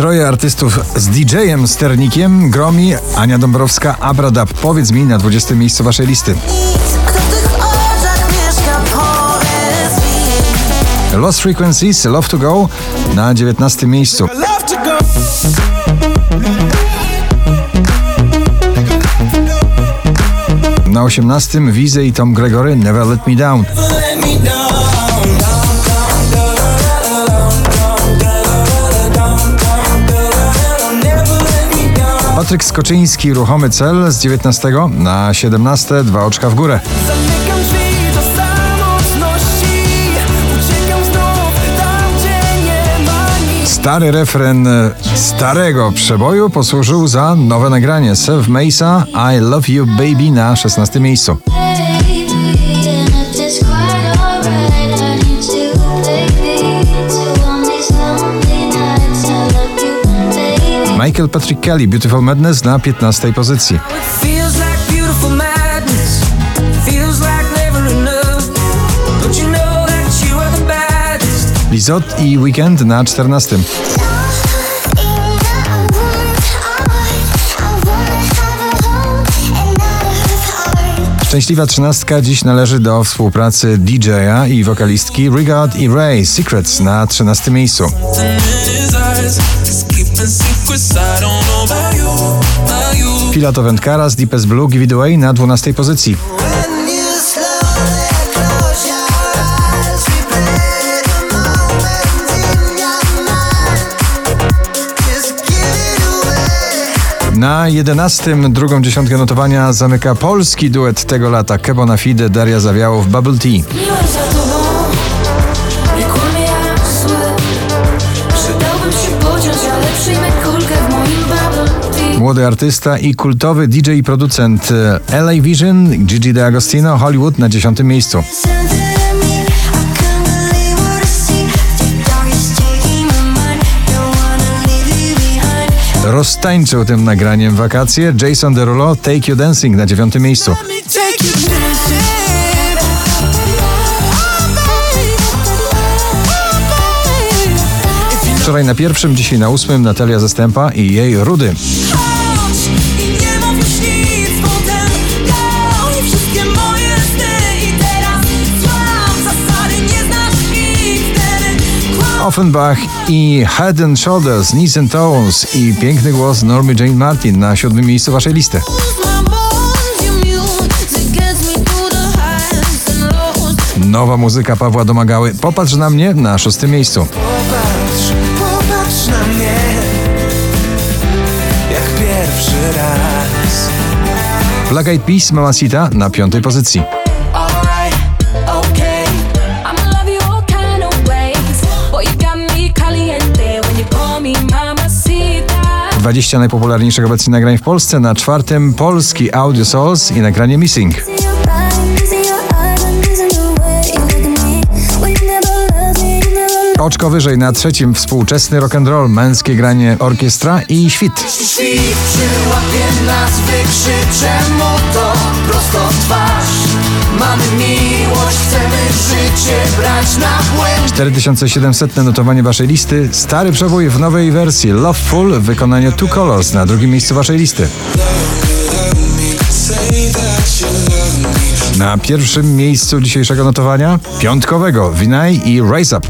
Troje artystów z DJ-em Sternikiem, Gromi, Ania Dąbrowska, Abradab. Powiedz mi na 20 miejscu waszej listy. Lost Frequencies, Love to Go na 19 miejscu. Na 18 Wizy i Tom Gregory Never Let Me Down. Patryk Skoczyński, Ruchomy Cel z 19 na 17, dwa oczka w górę. Stary refren starego przeboju posłużył za nowe nagranie Seth Mesa I Love You Baby na 16 miejscu. Michael Patrick Kelly Beautiful Madness na 15 pozycji. Lizot i Weekend na 14. Szczęśliwa trzynastka dziś należy do współpracy DJ-a i wokalistki Regard i Ray Secrets na 13 miejscu. Filato Wędkara z Deepest Blue Give It Away na 12 pozycji. Na 11 drugą dziesiątkę notowania zamyka polski duet tego lata Kebona Fide, Daria Zawiałow, Bubble Tea. Młody artysta i kultowy DJ i producent e, LA Vision, Gigi D'Agostino, Hollywood na 10 miejscu. Roztańczył tym nagraniem wakacje Jason Derulo, Take You Dancing na 9 miejscu. Wczoraj na pierwszym, dzisiaj na ósmym Natalia Zastępa i jej Rudy. Offenbach i Head and Shoulders, Knees and Toes i piękny głos Normy Jane Martin na siódmym miejscu waszej listy. Nowa muzyka Pawła Domagały. Popatrz na mnie na szóstym miejscu. Popatrz, popatrz na mnie Jak pierwszy raz Black Eyed Peas, Mamacita na piątej pozycji. 20 najpopularniejszych obecnie nagrań w Polsce. Na czwartym polski Audio Souls i nagranie Missing. Oczko wyżej na trzecim współczesny rock and roll, męskie granie orkiestra i świt. Świt przyłapie nas, wykrzycze mu to prosto twarz Mamy miłość, chcemy życie brać na błęd 4700 notowanie waszej listy. Stary przebój w nowej wersji Loveful w wykonaniu Two Colors na drugim miejscu waszej listy. Na pierwszym miejscu dzisiejszego notowania piątkowego Vinay i Rise Up.